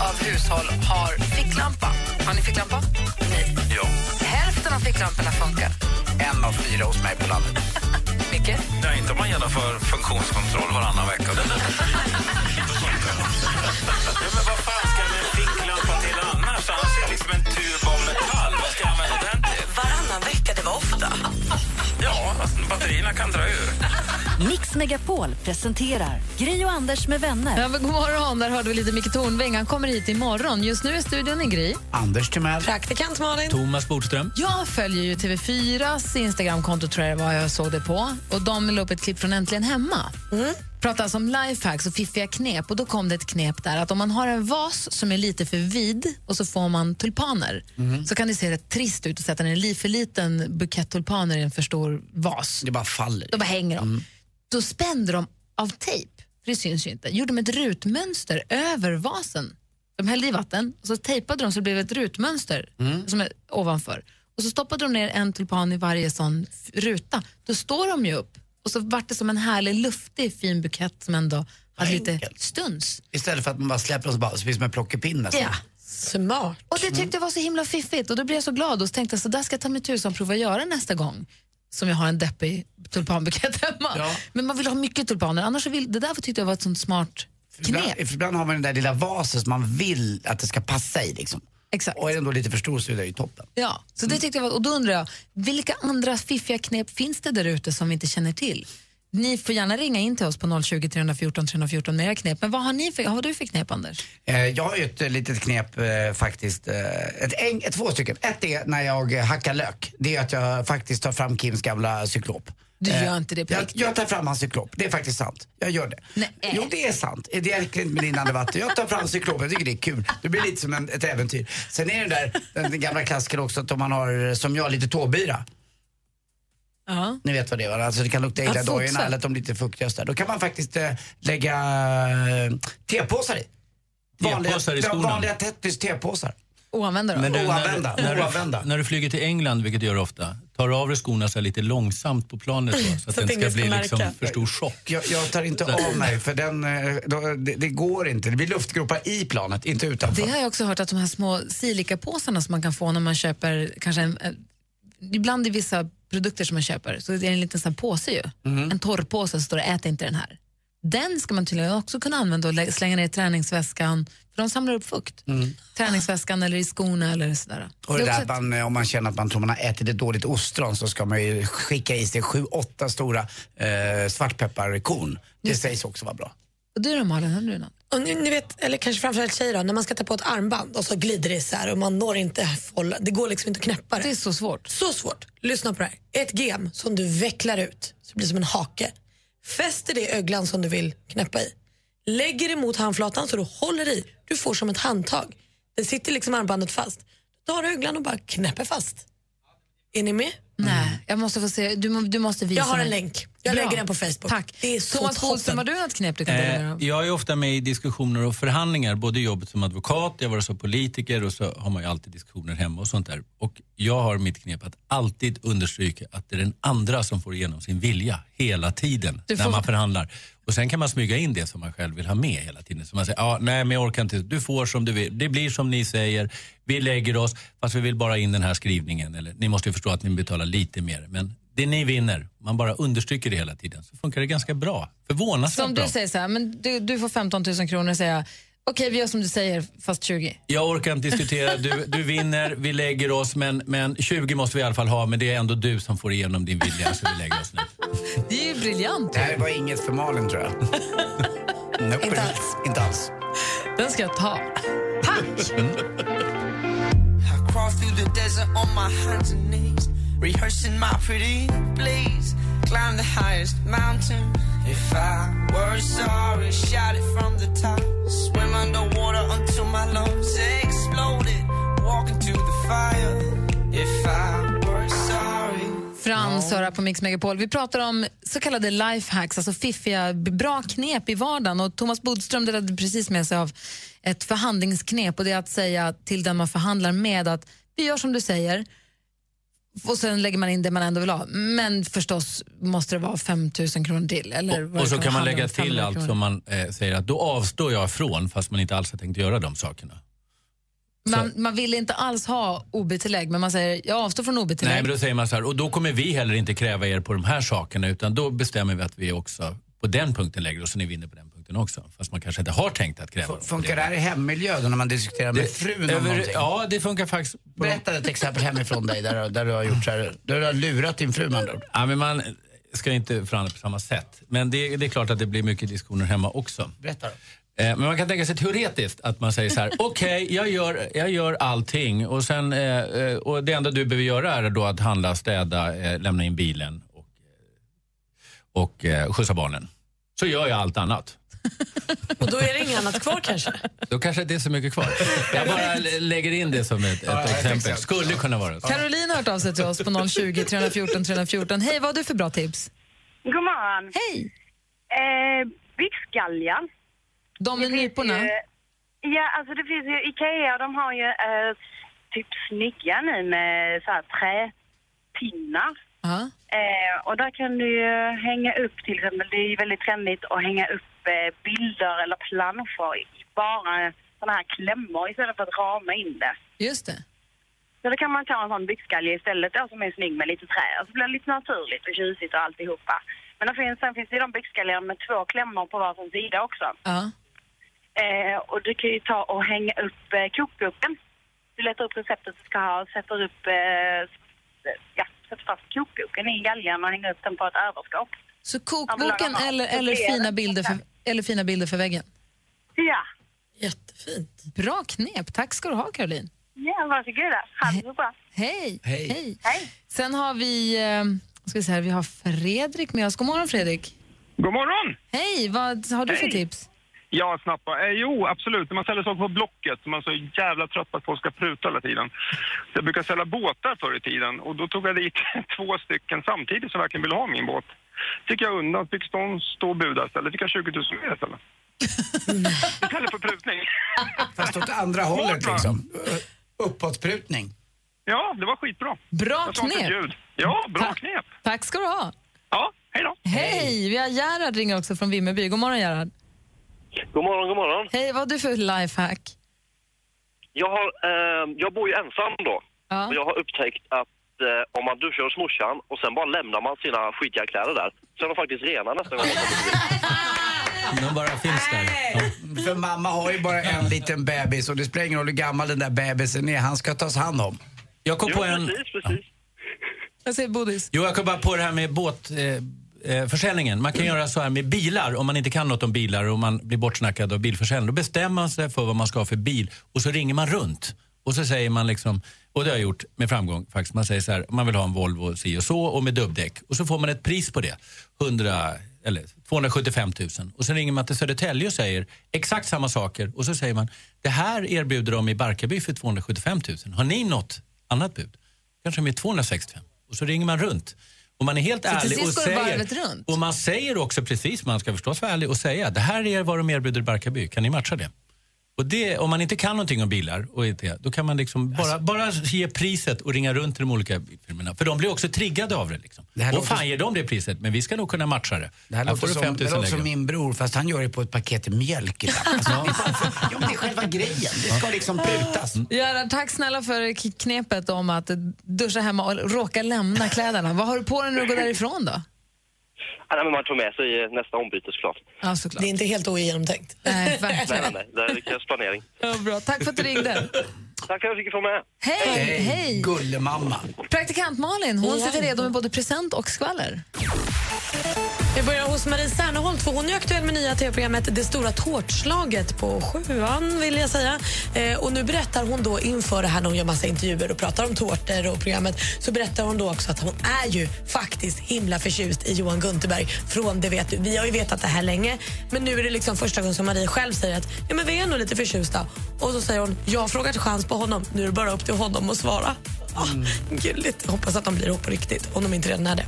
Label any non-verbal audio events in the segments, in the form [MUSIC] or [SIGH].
av hushåll har ficklampa. Har ni ficklampa? Nej. Ja. Hälften av ficklamporna funkar. En av fyra hos mig på landet. [LAUGHS] Micke? Nej, inte om man genomför funktionskontroll varannan vecka. [LAUGHS] ja, men vad fan ska jag en ficklampa till annars? Annars är det liksom en tub av metall. Vad ska jag använda den till? Varannan vecka, det var ofta. Ja, alltså, batterierna kan dra ur. Mix Megapol presenterar Gri och Anders med vänner. Ja, men god morgon, där hörde vi lite Micke Tornving. Han kommer hit imorgon. Just nu är studion i Gry. Anders Timell. Praktikant Malin. Thomas Bodström. Jag följer ju TV4s Instagramkonto tror jag det var jag såg det på. Och De la upp ett klipp från Äntligen hemma. Mm. Pratar alltså om lifehacks och fiffiga knep. Och Då kom det ett knep där att om man har en vas som är lite för vid och så får man tulpaner så kan det se rätt trist ut att sätta en för liten bukett tulpaner i en för stor vas. Det bara faller. Då bara hänger de. Då spände de av tejp, för det syns ju inte, gjorde de ett rutmönster över vasen. De hällde i vatten och så tejpade de så det blev ett rutmönster som är ovanför. Och så stoppade de ner en tulpan i varje sån ruta. Då står de ju upp och så vart det som en härlig luftig fin bukett som ändå hade lite stuns. Istället för att man bara släpper och så, bara, så finns det som en plockepinne. Ja. Smart. Och det tyckte jag var så himla fiffigt och då blev jag så glad och så tänkte jag så där ska jag ta mig tusan prova göra nästa gång som jag har en deppig tulpanbukett hemma. Ja. Men man vill ha mycket tulpaner, annars vill, det där tyckte jag var ett sånt smart Ibland, knep. för ibland har man den där lilla vasen som man vill att det ska passa i. Liksom. Exakt. Och är den då lite för stor så är det ju toppen. Ja, så det tyckte jag var, och då undrar jag, vilka andra fiffiga knep finns det där ute som vi inte känner till? Ni får gärna ringa in till oss på 020 314 314 med era knep. Men vad har, ni för, har du för knep, Anders? Eh, jag har ju ett eh, litet knep eh, faktiskt. Ett, en, två stycken. Ett är när jag hackar lök. Det är att jag faktiskt tar fram Kims gamla cyklop. Du gör inte det på jag, jag tar fram hans cyklop. Det är faktiskt sant. Jag gör det. Nej. Jo, det är sant. Det är inte med rinnande vatten. Jag tar fram cyklop. Jag tycker det är kul. Det blir lite som en, ett äventyr. Sen är det där, den, gamla klassikern också, att om man har, som jag, lite tåbyra. Ja. Ni vet vad det är? Alltså det kan lukta illa Ja, i dojorna fotsvett. eller att de lite fuktiga och. Då kan man faktiskt eh, lägga eh, tepåsar i. Tepåsar i skorna? Vanliga Tetris tepåsar. Oanvända då? Men du- när, Oanvända, när, oanvända. du, när du flyger till England, vilket du gör ofta, tar du av dig skorna så här lite långsamt på planet då, [LAUGHS] så att det inte ingen ska bli liksom märka. för stor chock. Jag, jag tar inte av mig för den, eh, då, det, det går inte. Det blir luftgropar i planet, inte utanför. Det har jag också hört att de här små silikapåsarna som man kan få när man köper kanske en, en ibland i vissa produkter som man köper så det är en liten sån påse ju. En torrpåse så står det ät inte den här. Den ska man tydligen också kunna använda och lä- slänga ner i träningsväskan för de samlar upp fukt. Träningsväskan eller i skorna eller sådär. Och det är där man, om man känner att man tror man har ätit ett dåligt ostron så ska man ju skicka i sig sju, åtta stora eh, svartpepparkorn. Det sägs också vara bra. Och du då Malin, har du något? Och ni, ni vet, eller kanske framförallt tjejer då, när man ska ta på ett armband och så glider det isär och man når inte hålla, det går liksom inte att knäppa det. Det är så svårt. Så svårt. Lyssna på det här. Ett gem som du vecklar ut så det blir som en hake. Fäster det i öglan som du vill knäppa i. Lägger det mot handflatan så du håller i. Du får som ett handtag. Det sitter liksom armbandet fast. Du tar öglan och bara knäpper fast. Är ni med? Nej, jag måste få se. Du, du måste visa Jag har mig. en länk. Jag Bra. lägger den på Facebook. Tack. Det är så Thomas Bodström, har du något knep du kan dela med dig Eh, av? jag är ofta med i diskussioner och förhandlingar, både i jobbet som advokat, jag var som politiker och så har man ju alltid diskussioner hemma och sånt där. Och jag har mitt knep att alltid understryka att det är den andra som får igenom sin vilja hela tiden Du när får- man förhandlar. Och sen kan man smyga in det som man själv vill ha med hela tiden. Så man säger, ja, nej men jag orkar inte, du får som du vill, det blir som ni säger, vi lägger oss, fast vi vill bara in den här skrivningen. Eller, ni måste ju förstå att ni betalar lite mer, men det ni vinner, man bara understryker det hela tiden, så funkar det ganska bra. Förvånansvärt Som bra. du säger så här, men du, du får 15 000 kronor säger jag, okej vi gör som du säger fast 20. Jag orkar inte diskutera. Du, du vinner, vi lägger oss, men, men 20 måste vi i alla fall ha. Men det är ändå du som får igenom din vilja, så vi lägger oss nu. Det är ju briljant. Det här var inget för Malin tror jag. [LAUGHS] nope. Inte alls. Inte alls. Den ska jag ta. Tack! I If I were sorry, shout it from the top. Swim underwater until my lungs exploded. Walk into the fire. If I were sorry. Frans hör på Mix Megapol. Vi pratar om så kallade lifehacks, alltså fiffiga, bra knep i vardagen. Och Thomas Bodström delade precis med sig av ett förhandlingsknep och det är att säga till den man förhandlar med att vi gör som du säger, och sen lägger man in det man ändå vill ha. Men förstås måste det vara 5 000 kronor till. Eller vad Och så kan man lägga till 500 allt kronor. som man eh, säger att då avstår jag från fast man inte alls har tänkt göra de sakerna. Man, man vill inte alls ha OB-tillägg, men man säger jag avstår från OB-tillägg. Nej, men då säger man så här, och då kommer vi heller inte kräva er på de här sakerna utan då bestämmer vi att vi också på den punkten lägger oss och ni vinner på den punkten också. Fast man kanske inte har tänkt att kräva på Funkar det här i hemmiljö då när man diskuterar med frun om Över, någonting? ja, det funkar faktiskt. Berätta ett exempel hemifrån dig där, där du har gjort så här, där du har lurat din fru med andra ord. Ja, men man ska inte förhandla på samma sätt. Men det, det är klart att det blir mycket diskussioner hemma också. Berätta då. Eh, Men man kan tänka sig teoretiskt att man säger så här, [LAUGHS] okej, jag, gör, jag gör allting och, sen, eh, eh, och det enda du behöver göra är då att handla, städa, eh, lämna in bilen och, eh, och eh, skjutsa barnen. Så gör jag allt annat. [LAUGHS] Och då är det inget annat kvar kanske. Då kanske det inte är så mycket kvar. Jag bara lä- lägger in det som ett, ett exempel. Skulle kunna vara så. Caroline har hört av sig till oss på 020 314 314. Hej, vad har du för bra tips? God morgon. Hej. Eh, byxgaljan. De med Det nyporna? ju- Ja, alltså det finns ju Ikea, de har ju eh, typ snygga nu med så här träpinnar. Eh, och där kan du ju hänga upp till exempel, det är ju väldigt trendigt att hänga upp eh, bilder eller planscher i bara sådana här klämmor istället för att rama in det. Just det. Så då kan man ta en sån byxgalge istället då, som är snygg med lite trä. Och så blir det lite naturligt och tjusigt och alltihopa. Men det finns, sen finns det ju de byxgalgar med två klämmor på varsin sida också. Ja. Eh, och du kan ju ta och hänga upp eh, kokboken. Du letar upp receptet du ska ha, sätter upp, eh, ja, sätter fast kokboken i galgen och hänger upp den på ett överskåp. Så kokboken eller, eller, fina bilder för, eller fina bilder för väggen? Ja. Jättefint. Bra knep. Tack ska du ha, Caroline. Ja, varsågoda. Ha det så bra. Hej. Hej. Hej. Sen har vi, eh, ska vi, säga, vi har Fredrik med oss. God morgon, Fredrik. God morgon! Hej, vad har du för Hej. tips? Ja, snabba. Eh, jo, absolut. När man säljer saker på Blocket som man är så jävla trött på att folk ska pruta hela tiden. Så jag brukar sälja båtar förr i tiden och då tog jag dit [LAUGHS] två stycken samtidigt som verkligen ville ha min båt. Fick jag undan, fick de stå och buda istället. Fick jag 20 000 mer istället. [LAUGHS] Istället för prutning. [LAUGHS] Fast åt andra hållet liksom. Uppåtprutning. Ja, det var skitbra. Bra knep. Ja, bra Tack. knep. Tack ska du ha. Ja, hej då. Hej! Vi har Gerhard ringer också från Vimmerby. God morgon, Gerhard. God morgon, god morgon. Hej, vad har du för lifehack? Jag, har, eh, jag bor ju ensam då. Ja. Och jag har upptäckt att eh, om man duschar hos morsan och sen bara lämnar man sina skitiga kläder där så är de faktiskt rena nästa gång man kommer förbi. [LAUGHS] De bara finns där. För mamma har ju bara en liten bebis och det spelar ingen roll hur gammal den där bebisen är, han ska tas hand om. Jag kom Jo, på en... precis, precis. Jag säger Bodis. Jo, jag kom bara på det här med båtförsäljningen. Eh, försäljningen. man kan göra så här med bilar, om man inte kan något om bilar och man blir bortsnackad av bilförsäljning. Då bestämmer man sig för vad man ska ha för bil och så ringer man runt. Och så säger man liksom, och det har jag gjort med framgång faktiskt, man säger så här, man vill ha en Volvo si och så och med dubbdäck. Och så får man ett pris på det, 100 eller 275 000. Och så ringer man till Södertälje och säger exakt samma saker och så säger man, det här erbjuder de i Barkarby för 275 000. Har ni något annat bud? Kanske med 265. Och så ringer man runt. Och man är helt ärlig och säger... Och man säger också precis, man ska förstås vara ärlig och säga det här är vad de erbjuder Barkarby, kan ni matcha det? Och det, om man inte kan någonting om bilar, och inte, då kan man liksom bara, Alltså- bara ge priset och ringa runt till de olika bilfirmorna. För de blir också triggade av det. Liksom. Det och fan ger de det priset, men vi ska nog kunna matcha det. Det här Här låter får du som, 5 det 000 låter som min bror fast han gör det på ett paket mjölk ibland. [LAUGHS] Alltså, det, är bara för, ja, men det är själva grejen, det ska liksom prutas. Gerhard, tack snälla för knepet om att duscha hemma och råka lämna kläderna. Vad har du på dig när du går därifrån då? Ja, nej, men man tar med sig nästa ombyte såklart. Ja, såklart. Det är inte helt ogenomtänkt. Nej, Nej, verkligen. nej, nej. Det krävs planering. Ja, bra. Tack för att du ringde. Tack för att jag fick vara med. Hej! Hej! Gullemamma. Praktikant Malin, hon Ja. sitter redo med både present och skvaller. Vi börjar hos Marie Serneholt för hon är aktuell med nya tv-programmet Det stora tårtslaget på sjuan vill jag säga. Eh, och nu berättar hon då inför det här när hon gör massa intervjuer och pratar om tårtor och programmet så berättar hon då också att hon är ju faktiskt himla förtjust i Johan Gunterberg från Det vet du. Vi har ju vetat det här länge men nu är det liksom första gången som Marie själv säger att ja, men vi är nog lite förtjusta. Och så säger hon jag har frågat chans på honom, nu är det bara upp till honom att svara. Ah, gulligt. Hoppas att de blir ihop på riktigt, om de inte redan är det.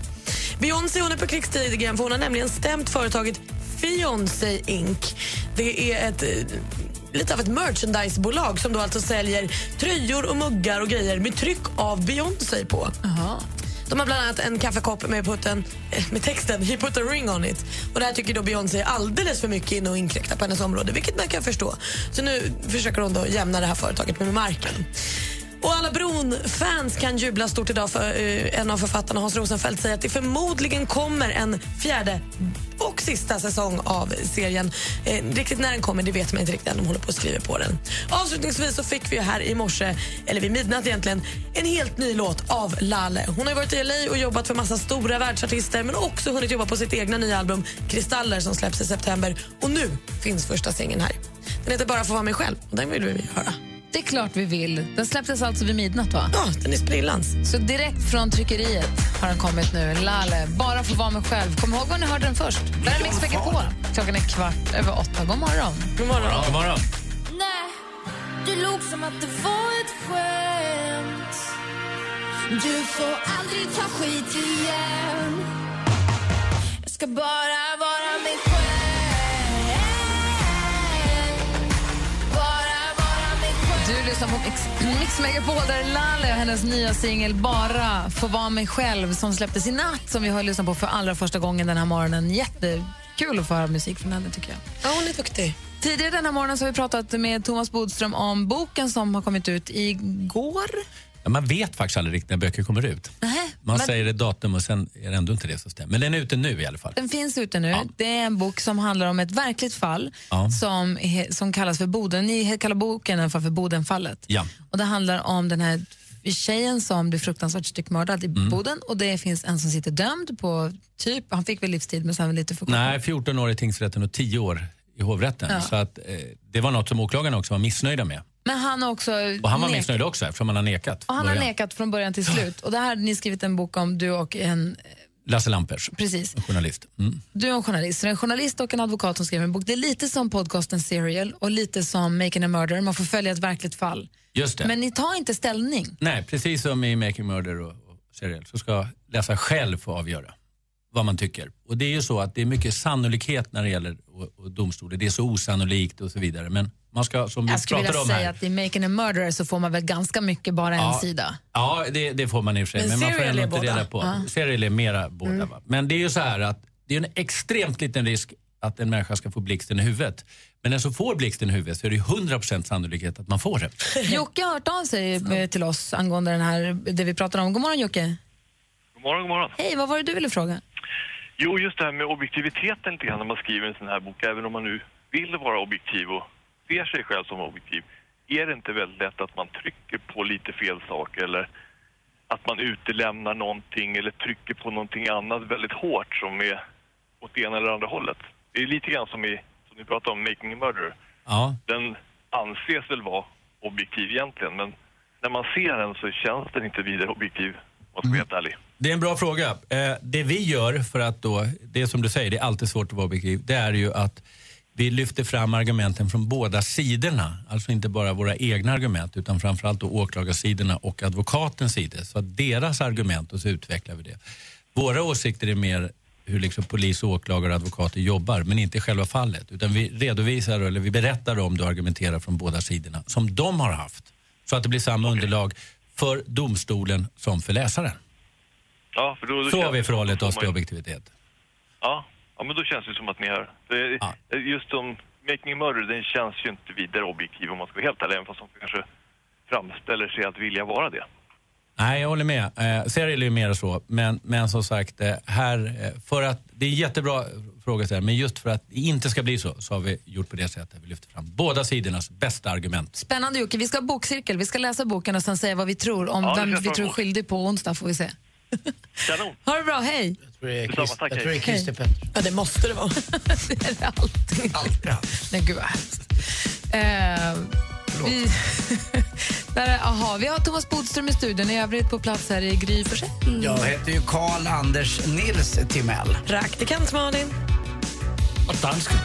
Beyoncé hon är på krigsstigen för hon har nämligen stämt företaget Fiancé Inc. Det är ett, eh, lite av ett merchandisebolag som då alltså säljer tröjor och muggar och grejer med tryck av Beyoncé på. De har bland annat en kaffekopp med, putten, eh, med texten “He put a ring on it”. Och Det här tycker då Beyoncé är alldeles för mycket inne och inkräktar på hennes område, vilket man kan förstå. Så nu försöker hon då jämna det här företaget med marken. Och alla Bron-fans kan jubla stort idag för eh, en av författarna, Hans Rosenfeldt, säger att det förmodligen kommer en fjärde och sista säsong av serien. Eh, riktigt när den kommer det vet man inte riktigt än. De håller på att skriva på den. Avslutningsvis så fick vi här i morse, eller vid midnatt egentligen, en helt ny låt av Lalle. Hon har ju varit i LA och jobbat för massa stora världsartister men också hunnit jobba på sitt egna nya album Kristaller som släpps i september. Och nu finns första singeln här. Den heter Bara få vara mig själv och den vill vi höra. Det är klart vi vill. Den släpptes alltså vid midnatt, va? Ja, den är sprillans. Så direkt från tryckeriet har den kommit nu. Lale, bara få vara mig själv. Kom ihåg var ni hörde den först. Där är Mix Megapol. Klockan är kvart över åtta. God morgon. God morgon. God morgon. Nej, du låg som att det var ett skämt Du får aldrig ta skit igen Jag ska bara vara lyssnar på Mix, Mix Megapol där är Lale och hennes nya singel Bara få vara mig själv som släpptes i natt som vi har lyssnat på för allra första gången den här morgonen. Jättekul att få höra musik från henne tycker jag. Ja, hon är duktig. Tidigare den här morgonen så har vi pratat med Thomas Bodström om boken som har kommit ut igår. Ja, man vet faktiskt aldrig riktigt när böcker kommer ut. Nähä, Man men- säger ett datum och sen är det ändå inte det som stämmer. Men den är ute nu i alla fall. Den finns ute nu. Det är en bok som handlar om ett verkligt fall Ja. som, som kallas för Boden. Ni kallar boken fall för Bodenfallet. Ja. Och det handlar om den här tjejen som blev fruktansvärt styckmördad i Mm. Boden och det finns en som sitter dömd på typ, han fick väl livstid men sen lite för Nej, 14 år i tingsrätten och 10 år i hovrätten. Ja. Så att, eh, det var något som åklagarna också var missnöjda med. Men han har också Och han var missnöjd också eftersom han har nekat. och han har nekat från början till slut. Och det här ni skrivit en bok om, du och en, Lasse Lampers, precis, en journalist. Mm. du är en journalist. Så en journalist och en advokat som skriver en bok. Det är lite som podcasten Serial och lite som Making a Murder. Man får följa ett verkligt fall. Just det. Men ni tar inte ställning. Nej, precis som i Making Murder och, och Serial så ska läsaren själv få avgöra vad man tycker. Och det är ju så att det är mycket sannolikhet när det gäller och, och domstolar. Det är så osannolikt och så vidare. Men man ska, som vi Jag skulle vilja om säga här, att i Making a Murderer så får man väl ganska mycket bara en Ja. sida. Ja, det, det får man i och för sig. Men Men, man får ändå inte båda. reda på. Ja. Serial är mera båda. Va? Men det är ju så här att det är en extremt liten risk att en människa ska få blixten i huvudet. Men den som får blixten i huvudet så är det ju 100% sannolikhet att man får det. [LAUGHS] Jocke har hört av sig eh, till oss angående den här, det vi pratar om. God morgon Jocke. God morgon, god morgon. Hej, vad var det du ville fråga? Jo, just det här med objektiviteten lite grann när man skriver en sån här bok, även om man nu vill vara objektiv och ser sig själv som objektiv. Är det inte väldigt lätt att man trycker på lite fel saker eller att man utelämnar någonting eller trycker på någonting annat väldigt hårt som är åt det ena eller andra hållet? Det är lite grann som, i, som ni pratade om, Making a Murderer. Ja. Den anses väl vara objektiv egentligen, men när man ser den så känns den inte vidare objektiv, om jag ska vara helt ärlig. Det är en bra fråga. Eh, det vi gör för att då, det som du säger, det är alltid svårt att vara objektiv, det är ju att vi lyfter fram argumenten från båda sidorna. Alltså inte bara våra egna argument utan framförallt då åklagarsidorna och advokatens sidor. Så att deras argument och så utvecklar vi det. Våra åsikter är mer hur liksom polis, åklagare och advokater jobbar men inte själva fallet. Utan vi redovisar eller vi berättar om du argumenterar från båda sidorna som de har haft. Så att det blir samma underlag för domstolen som för läsaren. Ja, för då, då Så har vi förhållit oss till objektivitet. Ja, ja, men då känns det som att ni har... Det, Just som Making a Murder, den känns ju inte vidare objektiv om man ska vara helt ärlig, även fast de kanske framställer sig att vilja vara det. Nej, jag håller med. Eh, serial är ju mer så. Men, men som sagt, eh, här, eh, för att, det är en jättebra fråga, här, men just för att det inte ska bli så, så har vi gjort på det sättet. Vi lyfter fram båda sidornas bästa argument. Spännande Jocke, vi ska ha bokcirkel. Vi ska läsa boken och sen säga vad vi tror om Ja, vem vi tror är skyldig på onsdag får vi se. Kanon. Ha det bra, hej! Jag tror det är, Detsamma, Christ, tack, jag tror det är hej. Christer Pettersson. Ja, det måste det vara. [LAUGHS] det är det alltid. Nej, gud vad hemskt. Eh, vi, [LAUGHS] där är, aha, vi har Thomas Bodström i studion, i övrigt på plats här i Gry Forssell. Jag heter ju Karl Anders Nils Timell. Praktikant Malin. Och dansken.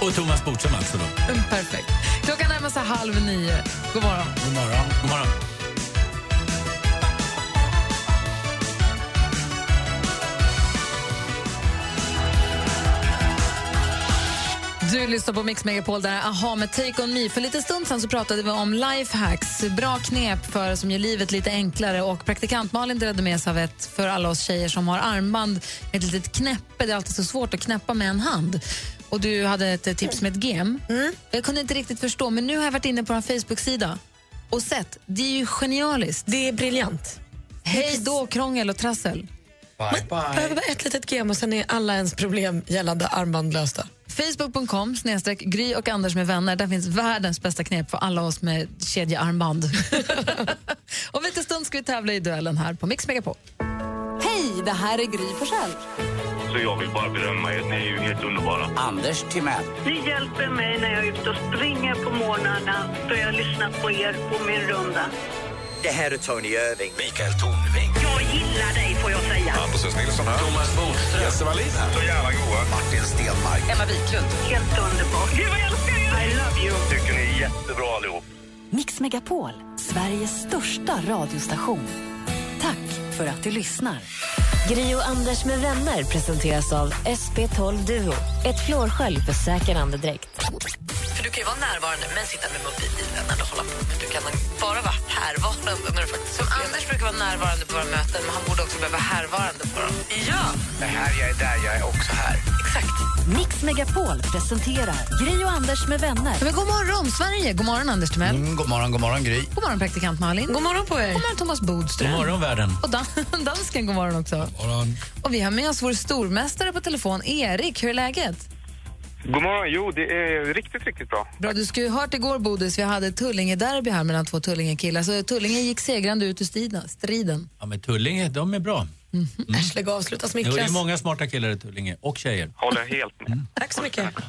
Och Thomas Bodström alltså då. Mm, Perfekt. Klockan närmar sig halv nio. God morgon. God morgon. God morgon. Lyssnar på Mix Megapol där Aha med Take On Me. För lite stund sen så pratade vi om lifehacks, bra knep för som gör livet lite enklare. Och praktikant Malin delade med sig av ett för alla oss tjejer som har armband ett litet knäppe. Det är alltid så svårt att knäppa med en hand. Och du hade ett tips med ett gem. Jag kunde inte riktigt förstå, men nu har jag varit inne på en Facebook-sida och sett. Det är ju genialiskt. Det är briljant. Hej då, krångel och trassel. Bye, Behöver bara ett litet gem och sen är alla ens problem gällande armband lösta. Facebook.com snedstreck Gry och Anders med vänner. Där finns världens bästa knep för alla oss med kedjearmband. [LAUGHS] Om lite stund ska vi tävla i duellen här på Mix Megapol. Hej, det här är Gry Forssell. Så jag vill bara berömma er. Ni är ju helt underbara. Anders Timell. Ni hjälper mig när jag är ute och springer på morgnarna då jag lyssnar på er på min runda. Det här är Tony Irving. Mikael Tornving. Jag gillar dig får jag säga. Anders S. Nilsson här. Thomas Bodström. Jesse Wallin här. Så jävla goa. Martin Stenmark. Emma Wiklund. Helt underbart. Gud vad jag älskar er! I love you. Tycker ni är jättebra allihop. Mix Megapol, Sveriges största radiostation. Tack för att du lyssnar. Gri och Anders med vänner presenteras av SP12 Duo. Ett flårskölj för säker andedräkt. För du kan ju vara närvarande men sitta med mobilen eller hålla på. Men du kan bara vara härvarande när du faktiskt Som Anders brukar vara närvarande på våra möten men han borde också behöva vara härvarande på dem. Ja! Det här jag är där, jag är också här. Exakt. Mix Megapol presenterar Gri och Anders med vänner. Men god morgon, Sverige! God morgon, Anders Timell. Mm, god morgon, god morgon Gry. God morgon, praktikant Malin. God morgon på er. God morgon, Thomas Bodström. God morgon, världen. Och dan [LAUGHS] dansken, god morgon också. Och vi har med oss vår stormästare på telefon, Erik. Hur är läget? God morgon. Jo, det är riktigt, riktigt bra. Bra, du skulle ju hört igår, Bodis, vi hade Tullinge-derby här mellan två Tullinge-killar. Så Tullinge gick segrande ut ur striden. striden. Ja, men Tullinge, de är bra. Äsch, lägg av, sluta Jo, det är smickras. många smarta killar i Tullinge, och tjejer. Håller helt med. Tack så mycket. [LAUGHS]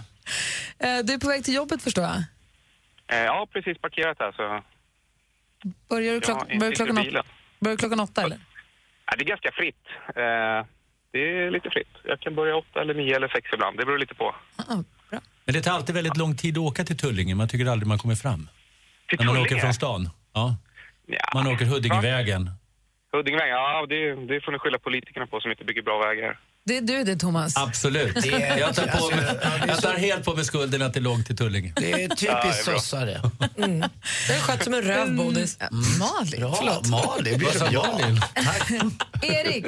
Eh, Du är på väg till jobbet, förstår jag. Eh, Ja, precis parkerat här så... Börjar, du Ja, klock- inte börjar, klockan, åt- börjar klockan åtta, eller? Ja, det är ganska fritt. Det är lite fritt. Jag kan börja åtta eller nio eller sex ibland. Det beror lite på. Men det tar alltid väldigt lång tid att åka till Tullinge. Man tycker aldrig man kommer fram. Till När man Tullinge? åker från stan. Ja. Ja. Man åker Huddingevägen. Huddingevägen, ja det, det får ni skylla politikerna på som inte bygger bra vägar. Det är du det, Thomas. Absolut. Det är- Jag tar, på mig, jag tar helt på mig skulden att det är långt till Tullinge. Det är typiskt sossare. Mm. Det är skött som en röv, Bodis. Malin. Bra, Förlåt. Malin. Blir bra? Malin? [LAUGHS] Erik,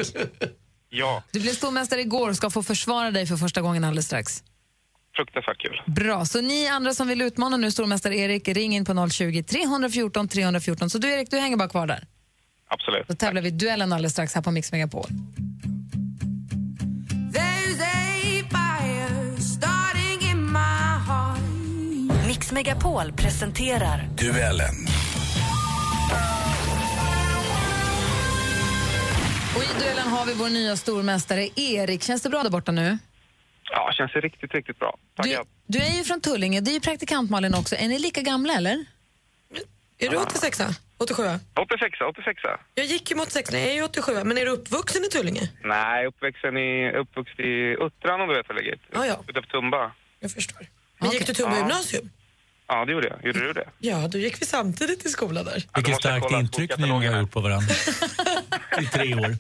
Ja, du blev stormästare igår och ska få försvara dig för första gången alldeles strax. fruktansvärt kul. Bra, så ni andra som vill utmana nu stormästare Erik, ring in på 020 314 314. Så du Erik, du hänger bara kvar där. Absolut. Då tävlar vi i duellen alldeles strax här på Mix Megapol. Mix Megapol presenterar Duellen. Och i duellen har vi vår nya stormästare Erik. Känns det bra där borta nu? Ja, känns det riktigt, riktigt bra. Du, Tackar. du är ju från Tullinge, det är ju praktikant Malin också. Är ni lika gamla eller? Är du 86 87 86 86 Jag gick ju mot 86, jag är ju 87 men är du uppvuxen i Tullinge? Nej, uppväxten i, uppvuxen i Uttran om du vet var det ligger. Ja, ja. Utanför Tumba. Jag förstår. Men gick du Tumba Ja. gymnasium? Ja, det gjorde jag. Gjorde du det? Ja, då gick vi samtidigt i skolan där. Vilket starkt intryck ni har gjort på varandra. [LAUGHS] I tre år.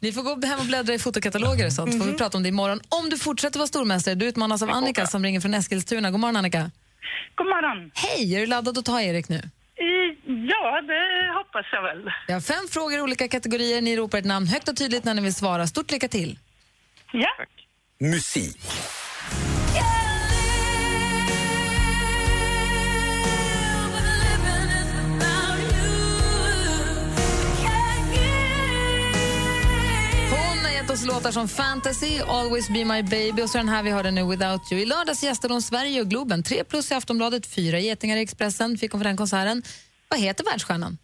Ni får gå hem och bläddra i fotokataloger och sånt, så får vi prata om det imorgon. Om du fortsätter vara stormästare, du utmanas av Annika som ringer från Eskilstuna. God morgon Annika. God morgon. Hej, är du laddad att ta Erik nu? Ja, det hoppas jag väl. Jag har fem frågor i olika kategorier. Ni ropar ett namn högt och tydligt när ni vill svara. Stort lycka till. Ja. Musik. Gett oss låtar som Fantasy, Always Be My Baby och så den här vi hörde nu, Without You. I lördags gästade hon Sverige och Globen. Tre plus i Aftonbladet, fyra getingar i Expressen fick hon för den konserten. Vad heter världsstjärnan?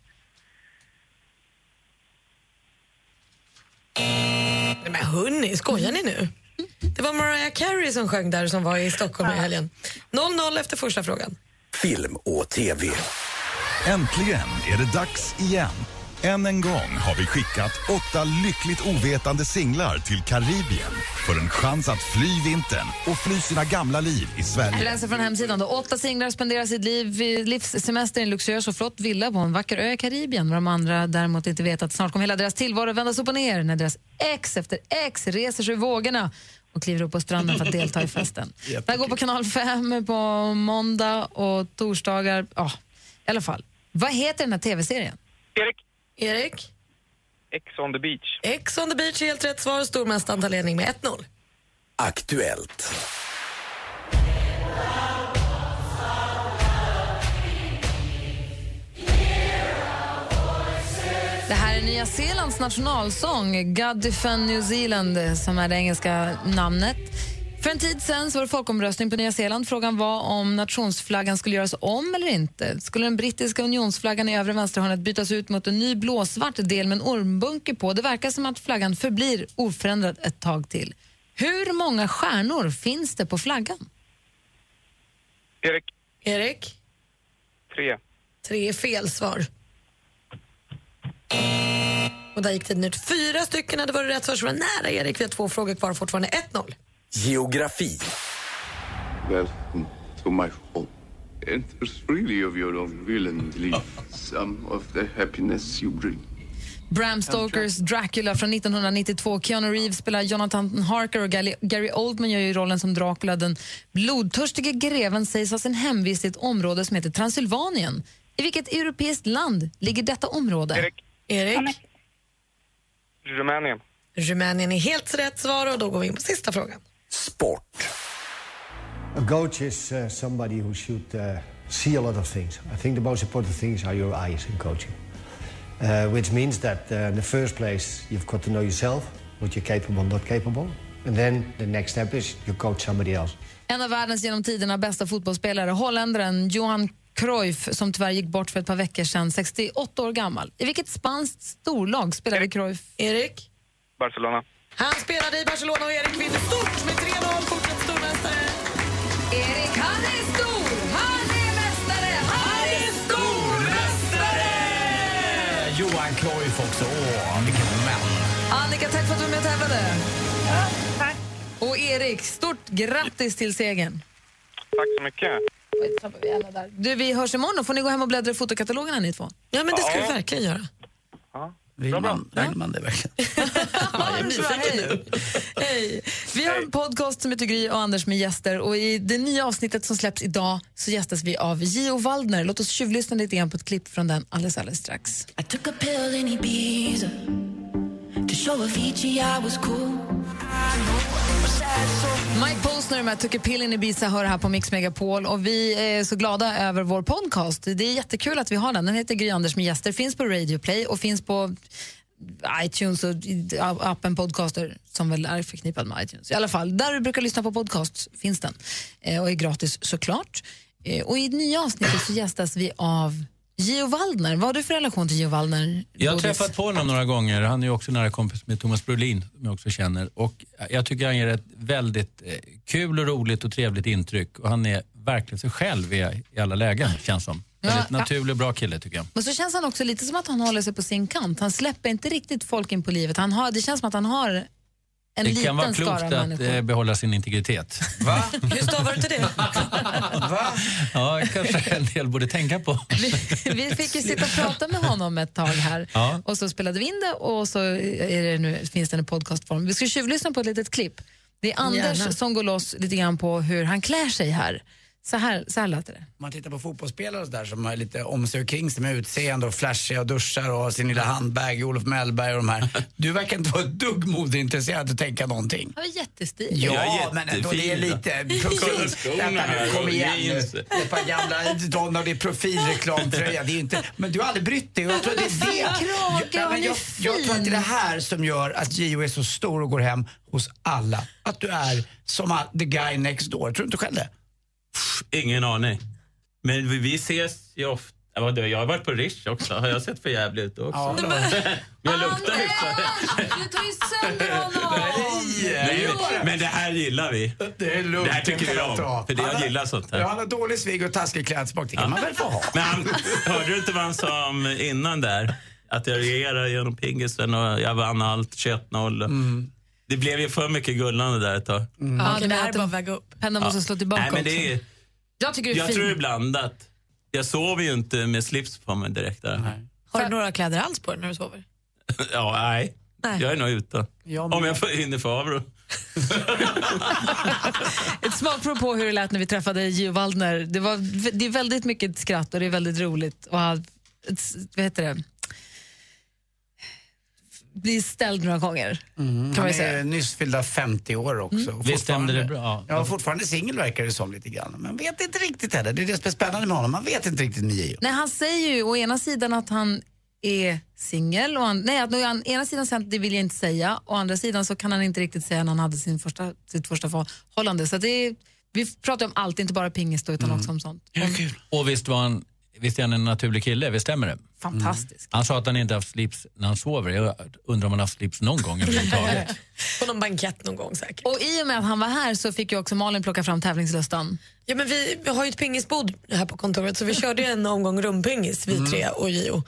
Nej, men hörni, skojar ni nu? Det var Mariah Carey som sjöng där som var i Stockholm i helgen. 0-0 efter första frågan. Film och TV. Äntligen är det dags igen. Än en gång har vi skickat åtta lyckligt ovetande singlar till Karibien för en chans att fly vintern och fly sina gamla liv i Jag Sverige. läser från hemsidan. Då. Åtta singlar spenderar sitt liv livssemester i en luxuös och flott villa på en vacker ö i Karibien. De andra däremot inte vet att snart kommer hela deras tillvaro vändas upp och ner när deras ex efter ex reser sig ur vågorna och kliver upp på stranden för att delta i festen. [LAUGHS] Det här går på kanal 5 på måndag och torsdagar. Ja, i alla fall. Vad heter den här tv-serien? Erik. Erik? X on the beach. X on the beach, helt rätt svar. Stormästaren tar ledning med 1-0. Aktuellt. Det här är Nya Zeelands nationalsång, God Defend New Zealand, som är det engelska namnet. För en tid sen var det folkomröstning på Nya Zeeland. Frågan var om nationsflaggan skulle göras om eller inte. Skulle den brittiska unionsflaggan i övre vänsterhörnet bytas ut mot en ny blåsvart del med en ormbunke på? Det verkar som att flaggan förblir oförändrad ett tag till. Hur många stjärnor finns det på flaggan? Erik. Erik? Tre. Tre är fel svar. Och där gick tiden ut. Fyra stycken hade varit rätt svar, så var nära Erik. Vi har två frågor kvar, fortfarande 1-0. Geografi. Welcome to my home. It is really of your own will and leave some of the happiness you bring. Bram Stokers Dracula från 1992. Keanu Reeves spelar Jonathan Harker och Gary- Gary Oldman gör ju rollen som Dracula. Den blodtörstige greven sägs ha sin hemvist i ett område som heter Transylvanien. I vilket europeiskt land ligger detta område? Erik. Erik? Rumänien. Rumänien är helt rätt svar och då går vi in på sista frågan. A coach is uh, somebody who should uh, see a lot of things. I think the most important things are your eyes in coaching, uh, which means that uh, in the first place you've got to know yourself, what you're capable and not capable, and then the next step is you coach somebody else. En av världens genom tiderna bästa fotbollsspelare, holländaren Johan Cruyff, som tyvärr gick bort för ett par veckor sedan, 68 år gammal. I vilket spanskt storlag spelade Cruyff? Erik? Barcelona. Han spelade i Barcelona och Erik vinner stort med 3-0, fortsatt stormästare. Erik, han är stor! Han är mästare! Han är stormästare! Johan Cruyff också. Åh, vilken man. Annika, tack för att du var med och tävlade. tack. Och Erik, stort grattis till segern. Tack så mycket. Du, vi hörs imorgon. Då får ni gå hem och bläddra i fotokatalogerna ni två. Ja, men det ska Ja. vi verkligen göra. Vill man, vill man det verkligen? [LAUGHS] Jag är nyfiken nu. Hej. Vi har en podcast som heter Gry och Anders med gäster och i det nya avsnittet som släpps idag så gästas vi av Gio Waldner. Låt oss tjuvlyssna lite grann på ett klipp från den alldeles, alldeles strax. I took a pill in Ibiza to show Avicii I was cool. Mike Posner med Tucker a pill in Ibiza hör här på Mix Megapol och vi är så glada över vår podcast. Det är jättekul att vi har den. Den heter Gry Anders med gäster, finns på Radio Play och finns på iTunes och appen Podcaster som väl är förknippad med iTunes. I alla fall, där du brukar lyssna på podcasts finns den eh, och är gratis såklart. Eh, och i nya avsnittet så gästas vi av Gio Waldner. Vad har du för relation till Gio Waldner? Jag har träffat på honom några gånger. Han är också nära kompis med Thomas Brolin som jag också känner. Och jag tycker han ger ett väldigt eh, kul och roligt och trevligt intryck. Och han är verkligen sig själv i, i alla lägen känns som. Väldigt ja. naturlig och bra kille tycker jag. Men så känns han också lite som att han håller sig på sin kant. Han släpper inte riktigt folk in på livet. Han har, det känns som att han har en det liten kan vara klokt att människor. eh, behålla sin integritet. Hur stavar du till det? [LAUGHS] Ja, kanske en del borde tänka på. Vi fick ju sitta och prata med honom ett tag här Ja. och så spelade vi in det och så är det nu, finns det en podcastform. Vi ska tjuvlyssna på ett litet klipp. Det är Anders Gärna. som går loss lite grann på hur han klär sig här. Så här, så här låter det. Om man tittar på fotbollsspelare och där som har lite omsorg kring sig med utseende och flashiga och duschar och har sin lilla handbag, Olof Mellberg och de här. [LAUGHS] Du verkar inte vara ett dugg modeintresserad att tänka någonting. Ja, jättestil. Ja, men ändå det är lite. [LAUGHS] Vänta nu, kom igen nu. Ett par gamla och det är profilreklamtröja. Det är inte, men du har aldrig brytt dig och jag tror att det är det. krage, Ja, han men är jag, jag tror att det är det här som gör att Gio är så stor och går hem hos alla. Att du är som the guy next door. Tror du inte själv det? Ingen aning. Men vi, vi ses ju ofta. Ja, vadå, Jag har varit på Rish också. Har jag sett för jävligt ut också? Ja, men [LAUGHS] jag luktar hyfsat. Du tar ju sönder honom! Nej, men, men det här gillar vi. Det är lugnt. Det här tycker vi om. För det jag gillar sånt Ja, här. han har dålig svig och taskig klädsmak. Det kan man väl få ha? Men han, hörde du inte vad han sa om innan där? Att jag regerade genom pingisen och jag vann allt, 21-0. Det blev ju för mycket gullande där ett tag. Ja, Okej, det det är här bara väga upp. pennan måste slå tillbaka Nej, men det är, Jag tycker det är jag fint. tror det är blandat. Jag sover ju inte med slips på mig direkt där. Har du några kläder alls på dig när du sover? [LAUGHS] Ja, nej. Nej. Jag är nog ute. Ja, Om jag får hinner få av dem. Ett smakprov på hur det lät när vi träffade Gio Waldner. Det, var, det är väldigt mycket skratt och det är väldigt roligt. Och han, ett- vad heter det? Blir ställd några gånger. Mm, Kan han man är säga. nyss fyllda 50 år också. Och Visst stämde det bra? Ja, fortfarande singel verkar det som lite grann. Man vet inte riktigt heller. Det är det som är spännande med honom. Man vet inte riktigt med Gio. Nej, han säger ju å ena sidan att han är singel. och han- Nej, att å ena sidan säger han att det vill jag inte säga. Å andra sidan så kan han inte riktigt säga när han hade sin första, sitt första förhållande. Så det är, vi pratar om allt, inte bara pingis då, utan också om sånt. Och visst, var han, visst är han en naturlig kille, visst stämmer det? Fantastisk. Han sa att han inte haft slips när han sover. Jag undrar om han haft slips någon gång överhuvudtaget. [LAUGHS] På någon bankett någon gång säkert. Och i och med att han var här så fick ju också Malin plocka fram tävlingslustan. Ja, men vi, vi har ju ett pingisbord här på kontoret så vi körde ju en omgång rumpingis vi tre och Gio.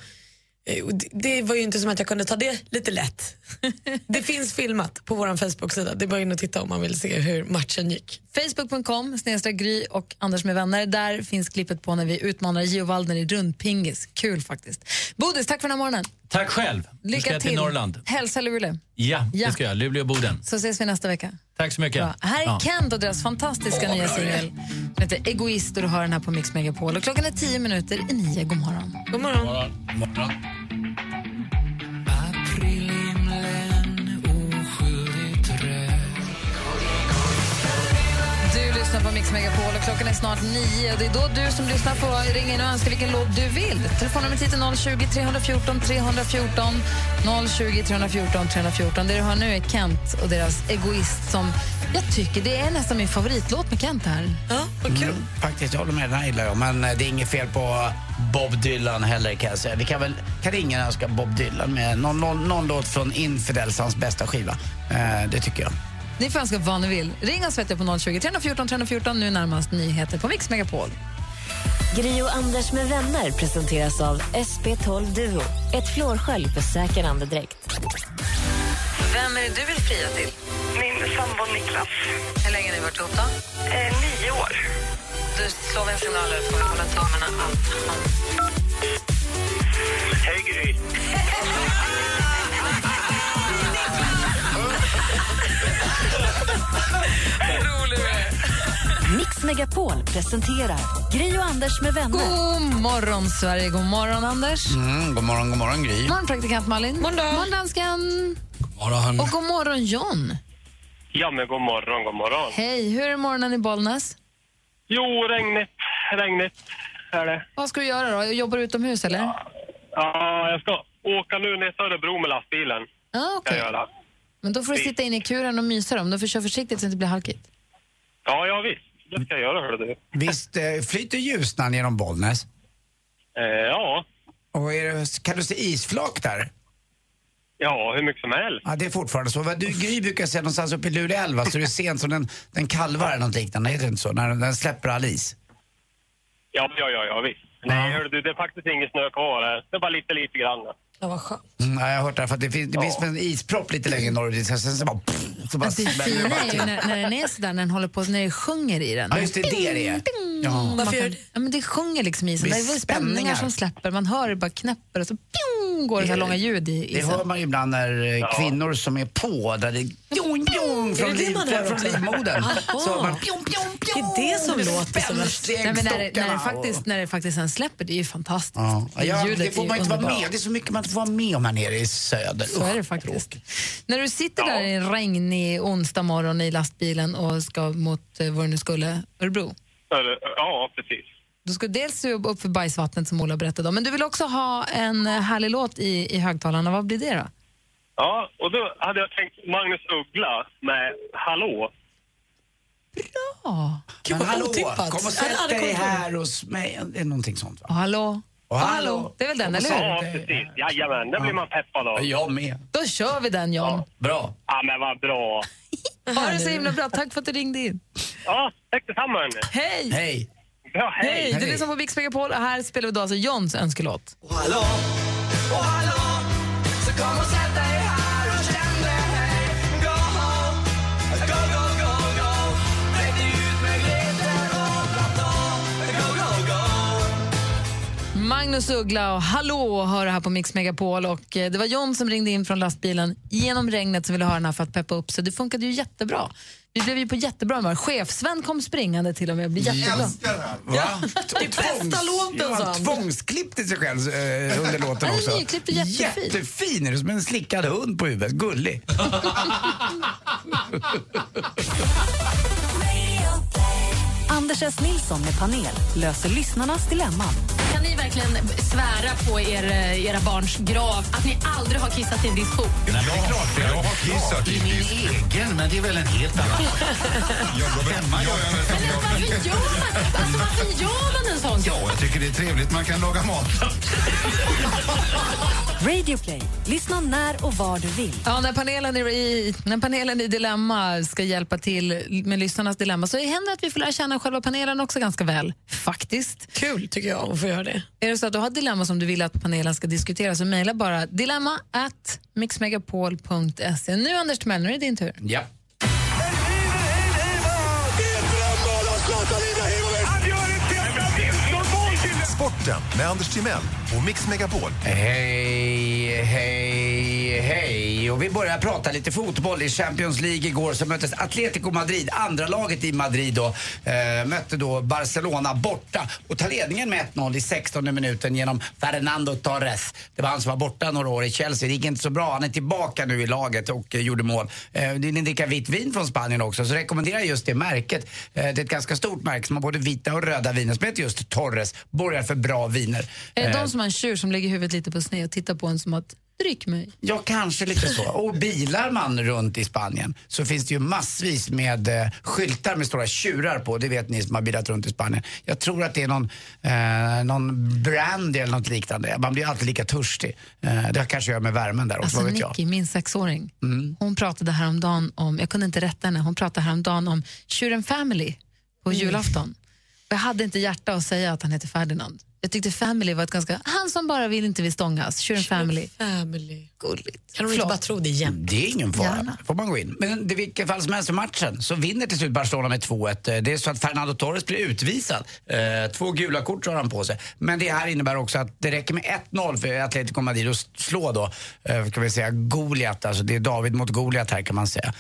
Eh, det- var ju inte som att jag kunde ta det lite lätt. [LAUGHS] Det finns filmat på vår Facebook-sida. Det är bara in och titta om man vill se hur matchen gick. Facebook.com Gry och Anders med vänner. Där finns klippet på när vi utmanar Gio Waldner i rundpingis. Kul faktiskt. Bodis, tack för den här morgonen. Tack själv. Ska Lycka jag till till. Norrland. Hälsa Luleå. Ja, Ja. det ska jag. Luleå och Boden. Så ses vi nästa vecka. Tack så mycket. Bra. Här är Ja. Kent och deras fantastiska nya singel som heter Egoist och du hör den här på Mix Megapol. Och klockan är tio minuter i nio. God morgon. God morgon. Du lyssnar på Mix Megapol och klockan är snart nio. Det är då du som lyssnar får ringa in och önska vilken låt du vill. Telefonnumret hit är 020 314 314 020 314 314. Det du hör nu är Kent och deras Egoist som jag tycker det är nästan min favoritlåt med Kent här. Ja, vad kul. Mm, faktiskt, jag håller med. Den här gillar jag. Men eh, det är inget fel på Bob Dylan heller kan jag säga. Vi kan väl, kan ingen önska Bob Dylan med någon, någon, någon låt från Infidels, hans bästa skiva. Eh, det tycker jag. Ni får önska vad ni vill. Ring oss vet jag, på 020 314 314. Nu närmast nyheter på Mix Megapol. Gri och Anders med vänner presenteras av SP12 Duo. Ett flårskölj för säker andedräkt. Vem är det du vill fria till? Min sambo Niklas. Hur länge har ni varit ihop då? Eh, nio år. Du slår en signal och får hålla tummarna allt. Hej Gry. [LAUGHS] Mix Megapol presenterar Gri och Anders med vänner. God morgon, Sverige. God morgon, Anders. Mm, god morgon, god morgon Gry. God morgon, praktikant Malin. God morgon, dansken. morgon. Och god morgon, John. Ja, men god morgon, god morgon. Hej, hur är morgonen i Bollnäs? Jo, regnigt, regnigt är det. Vad ska du göra då? Jobbar du utomhus eller? Ja, jag ska åka nu ner till Örebro med lastbilen. Ja, Ska okej. jag göra. Men då får du sitta inne i kuren och mysa dem. Du får köra försiktigt så det inte blir halkigt. Ja, ja visst. Det ska jag göra, hörru du. Visst eh, flyter Ljusnan genom Bollnäs? Eh, ja. Och är det, kan du se isflak där? Ja, hur mycket som helst. Ja, det är fortfarande så. Vad Du, Gry brukar säga någonstans uppe i Luleå älva så är det sent som den, den kalvar eller något liknande. Heter det inte så? När den, den släpper all is. Ja, ja, ja, ja visst. Nej, hörru du, det är faktiskt ingen snö kvar här. Det är bara lite, lite grann. Ja, vad skönt. Mm, ja, jag har hört det. För att det finns, det finns en ispropp lite längre norrut. Sen så bara... Pff, så bara Alltså, det fina är ju när, när den är sådär, när den håller på, när det sjunger i den. Ja, just det, det är det. Ja. Varför kan- gör det? Ja, men det sjunger liksom i isen. Det Det är spänningar spänningar. som släpper. Man hör det bara knäpper och så pjong, går det så här Det- långa ljud i Det isen. hör man ju ibland när eh, kvinnor som är på, där det pjong, pjong från, det liv, livmodern. Så hör man pjong, pjong, Det är det som låter som värst. Nej, men när, det, när, det faktiskt, när det faktiskt sen släpper, det är ju fantastiskt. Ja, ja, Ljudet det får man inte vara med. Det är så mycket man inte får vara med om här nere i söder. Så är det faktiskt. När du sitter där en regnig onsdag morgon i lastbilen och ska mot eh, var du nu skulle, Örebro. Ja, precis. Du ska dels upp för bajsvattnet som Ola berättade om, men du vill också ha en eh, härlig låt i, i högtalarna. Vad blir det då? Ja, och då hade jag tänkt Magnus Uggla med Hallå. Ja. Men hallå, otippat. kom och sätt dig här hos mig. Det är någonting sånt va? Och hallå? Och hallå. Det är väl den, och eller hur? Ja, precis. Jajamän, det blir man peppad av. Jag med. Då kör vi den, John. Bra. Ja, men vad bra. [LAUGHS] Ha det så himla bra. Tack för att du ringde in. Ja, tack detsamma hörni. Hej! Hej. Ja, hej. Hej! Du lyssnar på Mix Megapol och här spelar vi då alltså Johns önskelåt. Hallå, och hallå, så kom och sätt dig Magnus Uggla och Hallå hör här på Mix Megapol. Och eh, det var John som ringde in från lastbilen genom regnet som ville höra den här för att peppa upp. Så det funkade ju jättebra. Vi blev ju på jättebra humör. Chefsvän kom springande till och med och blev jätteglad. Va? Det är bästa låten, Ja, sa han han. tvångsklippte sig själv eh, under låten Han är också. nyklippt och jättefin. Jättefin, är du som en slickad hund på huvudet. Gullig. [LAUGHS] [LAUGHS] [LAUGHS] Anders S. Nilsson med panel löser lyssnarnas dilemman. Kan ni verkligen svära på er, eh, era barns grav att ni aldrig har kissat i en diskho? Nej, men det är klart, jag har kissat i min egen, men det är väl en helt annan [LAUGHS] Hemma gör jag Varför gör man, alltså, varför gör man en sån Ja, jag tycker det är trevligt. Man kan laga mat. [LAUGHS] Radio Play. Lyssna när och var du vill. Ja, när, panelen i, när panelen i Dilemma ska hjälpa till med lyssnarnas dilemma så händer det att vi får lära känna själva panelen också ganska väl, faktiskt. Kul tycker jag att få göra det. Är det så att du har dilemma som du vill att panelen ska diskutera så mejla bara dilemma at mixmegapol.se. Nu Anders Timell, nu är det din tur. Ja. Sporten med Anders Timell och Mix Megapol. Hej, hej, hej. Och vi börjar prata lite fotboll. I Champions League igår så möttes Atletico Madrid, andra laget i Madrid då, eh, mötte då Barcelona borta och tar ledningen med 1-0 i 16 minuten genom Fernando Torres. Det var han som var borta några år i Chelsea. Det gick inte så bra. Han är tillbaka nu i laget och eh, gjorde mål. Eh, det dricker vitt vin från Spanien också, så rekommenderar just det märket. Eh, det är ett ganska stort märke som har både vita och röda viner som heter just Torres. Borgar för bra viner. Är det Eh, de som har en tjur som lägger huvudet lite på sned och tittar på en som att dryck mig? Ja, kanske lite så. Och bilar man runt i Spanien så finns det ju massvis med eh, skyltar med stora tjurar på. Det vet ni som har bilat runt i Spanien. Jag tror att det är någon, eh, någon brandy eller något liknande. Man blir alltid lika törstig. Eh, det kanske gör med värmen där också, Alltså vet jag. Nicky, min sexåring, Mm. hon pratade häromdagen om, jag kunde inte rätta henne, hon pratade häromdagen om Tjuren Family på Mm. julafton. Jag hade inte hjärta att säga att han heter Ferdinand. Jag tyckte Family var ett ganska, han som bara vill inte vill stångas, Tjuren Family. Family. Gulligt. Kan hon inte bara tro det igen? Det är ingen fara. Gärna. får man gå in. Men det vilket fall som helst för matchen så vinner till slut Barcelona med 2-1. Eh, Det är så att Fernando Torres blir utvisad. Eh, två gula kort har han på sig. Men det här innebär också att det räcker med 1-0 för Atletico Madrid att slå då, eh, kan vi säga, Goliat. Alltså det är David mot Goliat här kan man säga.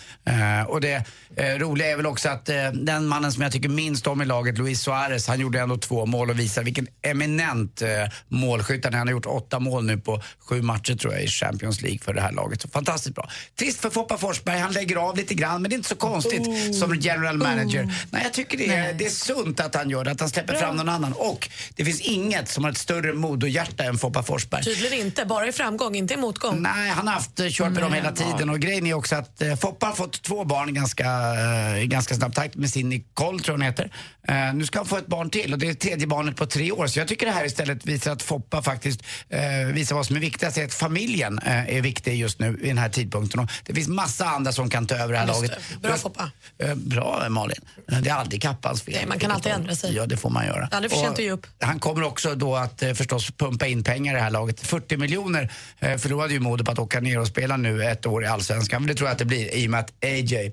Och det roliga är väl också att den mannen som jag tycker minst om i laget, Luis Suarez, han gjorde ändå två mål och visar vilken eminent eh, målskytt han har gjort åtta mål nu på sju matcher tror jag i Champions League för det här laget. Så fantastiskt bra. Trist för Foppa Forsberg, han lägger av lite grann men det är inte så konstigt Oh. som general manager. Nej, jag tycker det är, det är sunt att han gör det, att han släpper fram någon annan. Och det finns inget som har ett större mod och hjärta än Foppa Forsberg. Tydligen inte, bara i framgång, inte i motgång. Nej, han har haft, eh, kört med dem hela tiden och grejen är också att eh, Foppa har fått två barn ganska, eh, ganska snabb takt med sin Nicole tror jag hon heter. Eh, nu ska han få ett barn till och det är tredje barnet på tre år. Så jag tycker det här istället visar att Foppa faktiskt eh, visar vad som är viktigast, är att familjen eh, är viktig just nu vid den här tidpunkten. Och det finns massa andra som kan ta över det här Just laget. det. Bra, Foppa. Eh, bra Malin. Eh, Det är aldrig Kappans fel. Nej, man kan alltid ändra sig. Ja, det får man göra. Aldrig för sent att ge upp. Han kommer också då att eh, förstås pumpa in pengar i det här laget. 40 miljoner eh, förlorade ju Modo på att åka ner och spela nu ett år i Allsvenskan. Men det tror jag att det blir i och med att AJ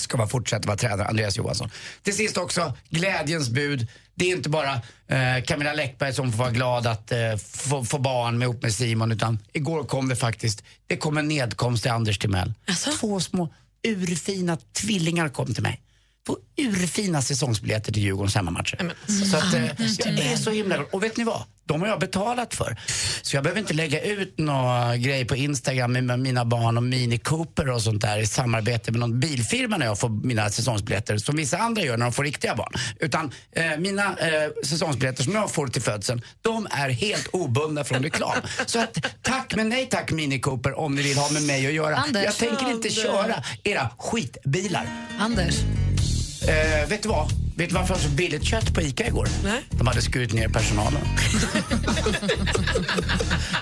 ska man fortsätta vara tränare, Andreas Johansson. Till sist också, glädjens bud. Det är inte bara eh, Camilla Läckberg som får vara glad att eh, få, få barn med, ihop med Simon, utan igår kom det faktiskt, det kom en nedkomst till Anders Timell. Två små urfina tvillingar kom till mig. Två urfina säsongsbiljetter till Djurgårdens hemmamatcher. Så att, eh, jag är så himla glad. Och vet ni vad? De har jag betalat för. Så jag behöver inte lägga ut några grejer på Instagram med mina barn och Mini Cooper och sånt där i samarbete med någon bilfirma när jag får mina säsongsbiljetter som vissa andra gör när de får riktiga barn. Utan eh, mina eh, säsongsbiljetter som jag får till födseln, de är helt obundna från reklam. Så att, tack men nej tack Mini Cooper om ni vill ha med mig att göra. Anders. jag tänker inte köra era skitbilar. Anders. Eh, vet du vad? Vet du varför det var så billigt kött på ICA igår? Nej. De hade skurit ner personalen. [LAUGHS]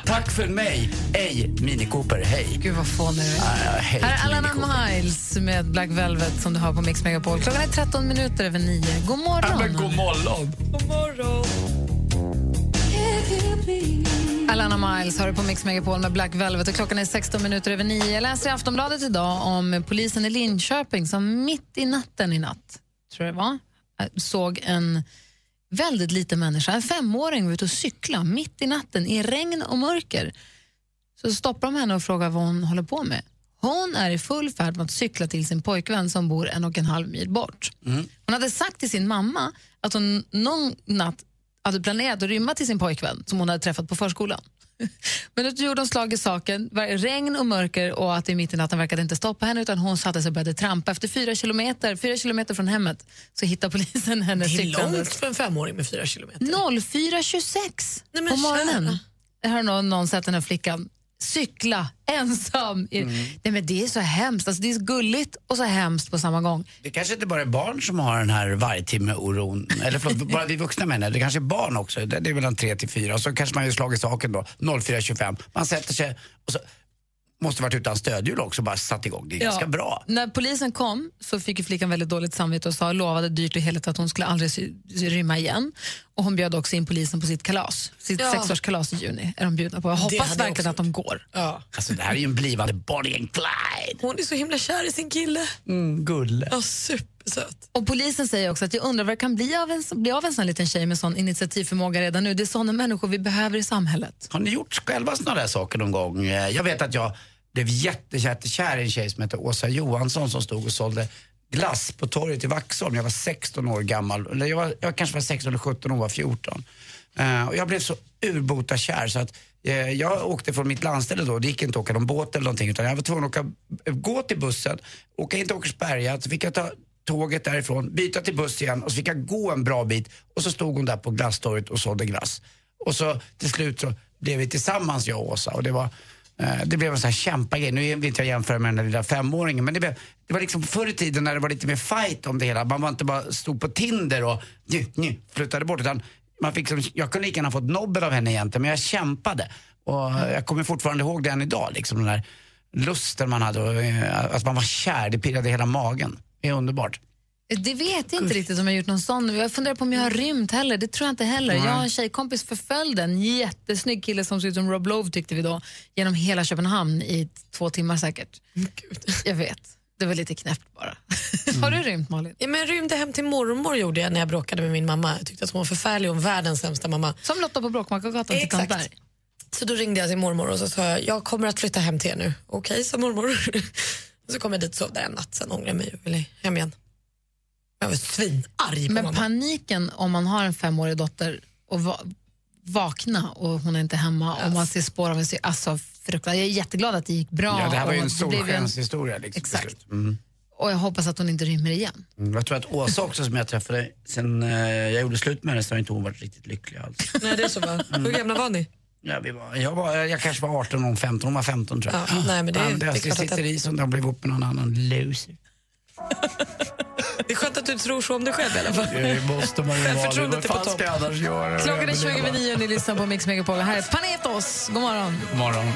Tack för mig. Ej Mini Cooper, hej. Gud vad fånig du är. Hej Här är Cooper. Miles med Black Velvet som du har på Mix Megapol. Klockan är 13 minuter över 9. God morgon. Ja, men god morgon. God morgon. Alana Miles har du på Mix Megapol med Black Velvet och klockan är 16 minuter över 9. Jag läser i Aftonbladet idag om polisen i Linköping som mitt i natten i natt, tror jag det var, eh, såg en väldigt liten människa, en femåring, var ute och cykla mitt i natten i regn och mörker. Så stoppar de henne och frågar vad hon håller på med. Hon är i full färd med att cykla till sin pojkvän som bor en och en halv mil bort. Hon hade sagt till sin mamma att hon någon natt hade planerat att rymma till sin pojkvän som hon hade träffat på förskolan. [LAUGHS] Men då gjorde hon slag i saken. Regn och mörker och att det mitt i natten verkade inte stoppa henne utan hon satte sig och började trampa. Efter fyra kilometer, fyra kilometer från hemmet så hittar polisen henne Det är cyklandes. långt för en femåring med fyra kilometer. 04.26 men på morgonen. har någon, någon sett den här flickan cykla [LAUGHS] ensam. i- Nej, men det är så hemskt. Alltså, det är så gulligt och så hemskt på samma gång. Det kanske inte bara är barn som har den här vargtimme-oron. Eller förlåt, bara vi vuxna menar det. kanske är barn också. Det är mellan 3 till 4. Och så kanske man ju slagit saken då, 04.25. Man sätter sig och så måste varit utan stödhjul också bara satt igång. Det är ganska bra. När polisen kom så fick flickan väldigt dåligt samvete och sa, lovade dyrt och heligt att hon skulle aldrig sy- rymma igen. Och hon bjöd också in polisen på sitt kalas. Sitt Ja. sexårskalas i juni är de bjudna på. Jag hoppas verkligen att de går. Ja. Alltså det här är ju en blivande Bonnie and Clyde. Hon är så himla kär i sin kille. Mm, gulle. Ja, supersöt. Och polisen säger också att jag undrar vad det kan bli av en, bli av en sån liten tjej med sån initiativförmåga redan nu. Det är såna människor vi behöver i samhället. Har ni gjort själva såna där saker någon gång? Eh, Jag vet att jag blev jättekär i en tjej som hette Åsa Johansson som stod och sålde glass på torget i Vaxholm. Jag var 16 år gammal. Eller jag, var, jag kanske var 16 eller 17 och hon var 14. Eh, och jag blev så urbota kär så att eh, jag åkte från mitt landställe då. Det gick inte att åka någon båt eller någonting utan jag var tvungen att åka, gå till bussen, åka in till Åkersberga, så fick jag ta tåget därifrån, byta till buss igen och så fick jag gå en bra bit och så stod hon där på glasstorget och sålde glass. Och så till slut så blev vi tillsammans jag och Åsa och det var eh, det blev en sån här kämpagrej. Nu vill inte jag jämföra med den där lilla femåringen men det, blev, det var liksom förr i tiden när det var lite mer fight om det hela. Man var inte bara stod på Tinder och nju, nju, flyttade bort utan man fick liksom, jag kunde lika gärna fått nobben av henne egentligen men jag kämpade. Och jag kommer fortfarande ihåg den idag liksom den där lusten man hade och eh, att man var kär, det pirrade i hela magen. Det är underbart. Det vet jag inte riktigt om jag har gjort någon sån. Jag funderar på om jag har rymt heller. Det tror jag inte heller. Nej. Jag och en tjejkompis förföljde en jättesnygg kille som såg ut som Rob Love tyckte vi då, genom hela Köpenhamn i två timmar säkert. Jag vet. Det var lite knäppt bara. [LAUGHS] har du rymt Malin? Ja, men jag rymde hem till mormor gjorde jag när jag bråkade med min mamma. Jag tyckte att hon var förfärlig och världens sämsta mamma. Som Lotta på Bråkmakargatan till. Tantberg. Så då ringde jag till mormor och så sa jag, jag kommer att flytta hem till er nu. Okej, sa mormor. [LAUGHS] Så kom jag dit och sov där en natt, sen ångrade jag mig och ville hem igen. Jag var svinarg på Men mamma. paniken om man har en femårig dotter och va vakna och hon är inte hemma och man ser spår av en sy- alltså, fruktansvärt. Jag är jätteglad att det gick bra. Ja, det här var ju en solskenshistoria. Liksom, Exakt. Mm. Och jag hoppas att hon inte rymmer igen. Mm, Jag tror att Åsa också som jag träffade sen eh, jag gjorde slut med henne så har inte hon varit riktigt lycklig alls. Nej, det är så va? Hur gamla var ni? Ja, vi var, jag, var, jag kanske var 18 och hon 15, hon var 15 tror jag. Ja, nej, men det- ja, det är det, att sitter det- i som de blev ihop med någon annan loser. Det är skönt att du tror så om dig själv i alla fall. Det måste man ju vara. Självförtroendet är Vad på fan topp. ska jag annars göra? Klockan är Jag 20 vill över leva. nio och ni lyssnar på Mix Megapol. Här är Panetos. God morgon. God morgon.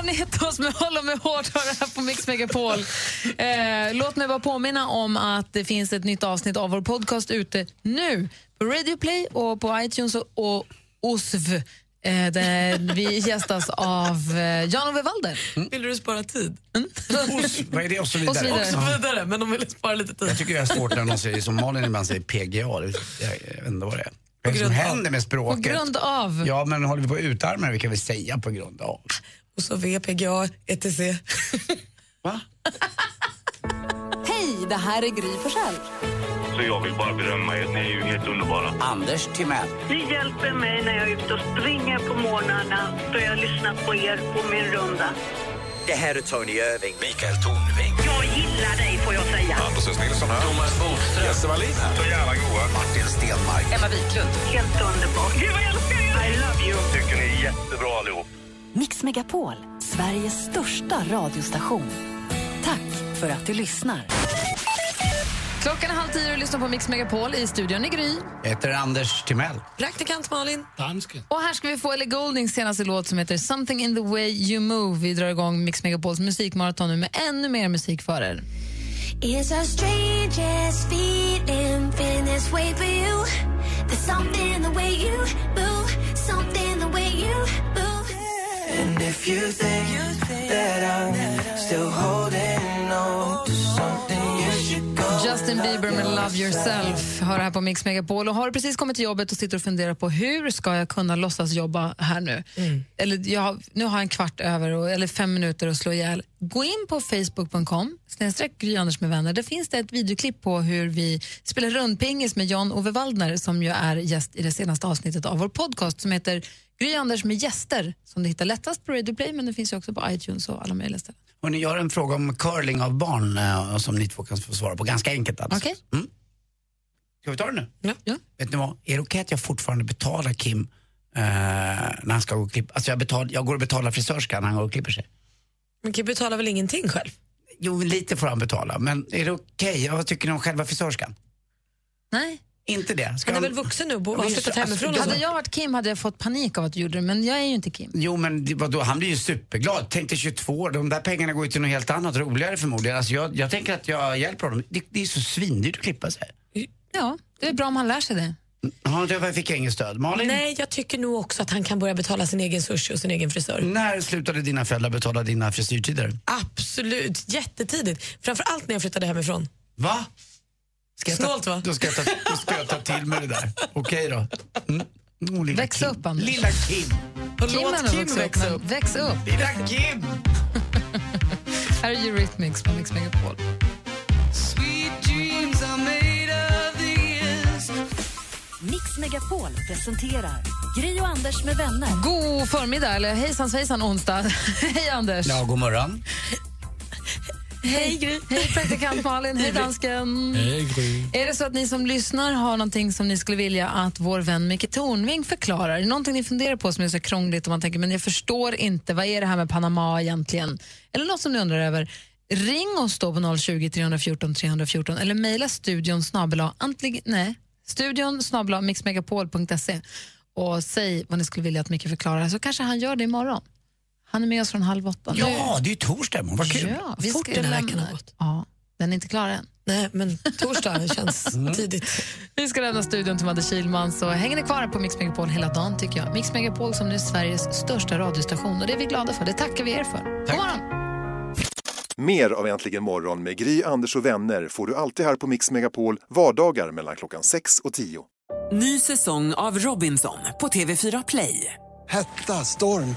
Pane- Panetos med Hålla mig hårt har här på Mix Megapol. Eh, låt mig bara påminna om att det finns ett nytt avsnitt av vår podcast ute nu på Radio Play och på iTunes och, och OSV. Eh, där vi gästas av eh, Jan-Ove Walder. Vill du spara tid? [LAUGHS] Os, vad är det? Och så vidare. Och så vidare. Och så vidare, men de vill spara lite tid. Jag tycker det är svårt när någon säger som Malin ibland säger PGA. Jag, jag vet inte vad det är. Vad är det som händer med På språket? grund av... Ja, men håller vi på att utarma det? Vi kan väl säga på grund av. Och så VPGA, ETC. Va? Hej, det här är Gry Forssell. Så jag vill bara berömma er. Ni är ju helt underbara. Anders Timell. Ni hjälper mig när jag är ute och springer på morgnarna då jag lyssnar på er på min runda. Det här är Tony Irving. Mikael Tornving. Jag gillar dig får jag säga. Anders S. Nilsson här. Thomas Bodström. Jesse Wallin här. Så jävla goa. Martin Stenmark. Emma Wiklund. Helt underbart. Gud vad jag älskar er! I love you. Tycker ni är jättebra allihop. Mix Megapol, Sveriges största radiostation. Tack för att du lyssnar. Klockan är halv tio och du lyssnar på Mix Megapol i studion i Gry. Jag heter Anders Timell. Praktikant Malin. Dansken. Och här ska vi få Ellie Gouldings senaste låt som heter Something in the way you move. Vi drar igång Mix Megapols musikmaraton nu med ännu mer musik för er. It's the strangest feeling, feeling this way for you. There's something in the way you move, something in the way you move. And if you think that I'm still holding on. Justin Bieber med Love yourself hör här på Mix Megapol. Och har precis kommit till jobbet och sitter och funderar på hur ska jag kunna låtsas jobba här nu? Eller jag, nu har jag en kvart över, och, eller fem minuter att slå ihjäl. Gå in på facebook.com, snedstreck Gry Anders med vänner. Där finns det ett videoklipp på hur vi spelar rundpingis med John-Ove Waldner som ju är gäst i det senaste avsnittet av vår podcast som heter Gry Anders med gäster, som du hittar lättast på Radio Play men det finns ju också på iTunes och alla möjliga ställen. Hörrni, jag har en fråga om curling av barn eh, som ni två kan få svara på. Ganska enkelt alltså. Okej. Mm. Ska vi ta det nu? Ja. Vet ni vad? Är det okej att jag fortfarande betalar Kim eh, när han ska gå och klippa? Alltså jag, betal, jag går och betalar frisörskan när han går och klipper sig. Men Kim betalar väl ingenting själv? Jo, lite får han betala. Men är det okej? Vad tycker ni om själva frisörskan? Nej. Inte det? Ska Han är väl vuxen nu och har flyttat hemifrån alltså, Hade jag varit Kim hade jag fått panik av att du gjorde det, men jag är ju inte Kim. Jo men vadå, han blir ju superglad. Tänk dig 22 år, de där pengarna går ju till något helt annat, roligare förmodligen. Alltså jag, jag tänker att jag hjälper honom. Det, det är så svindyrt att klippa sig. Ja, det är bra om han lär sig det. Ja, det fick jag inget stöd. Malin? Nej, jag tycker nog också att han kan börja betala sin egen sushi och sin egen frisör. När slutade dina föräldrar betala dina frisyrtider? Absolut, jättetidigt. Framförallt när jag flyttade hemifrån. Va? Ska Snålt va? Då ska jag ta, då ska jag ta till mig det där. Okej då. Mm. Oh, lilla Väx Kim. upp, Anders. Lilla Kim. Kim låt Kim växa men upp. Väx upp. Lilla Kim! [LAUGHS] Här är Eurythmics på Mix Megapol. Mix Megapol presenterar Gry och Anders med vänner. God förmiddag, eller hejsan svejsan onsdag. [LAUGHS] Hej Anders. Ja, god morgon. Hej Gry. Hej praktikant Malin, hej dansken. Hej Gry. Är det så att ni som lyssnar har någonting som ni skulle vilja att vår vän Micke Tornving förklarar? Är det någonting ni funderar på som är så krångligt och man tänker men jag förstår inte, vad är det här med Panama egentligen? Eller något som ni undrar över? Ring oss då på 020 314 314 eller mejla studion antingen, nej, studion snabel-a mixmegapol.se och säg vad ni skulle vilja att Micke förklarar så kanske han gör det imorgon. Han är med oss från halv åtta. Nu- Ja, det är ju torsdag imorgon. Vad kul. Ja, vi Fort ska den här veckan har gått. Ja, den är inte klar än. Nej, men torsdag [LAUGHS] känns Mm. tidigt. Vi ska lämna studion till Madde Kihlman, så hänger ni kvar på Mix Megapol hela dagen tycker jag. Mix Megapol som nu är Sveriges största radiostation och det är vi glada för. Det tackar vi er för. God morgon! Mer av Äntligen morgon med Gry, Anders och vänner får du alltid här på Mix Megapol vardagar mellan klockan 6 och 10. Ny säsong av Robinson på TV4 Play. Hetta, storm,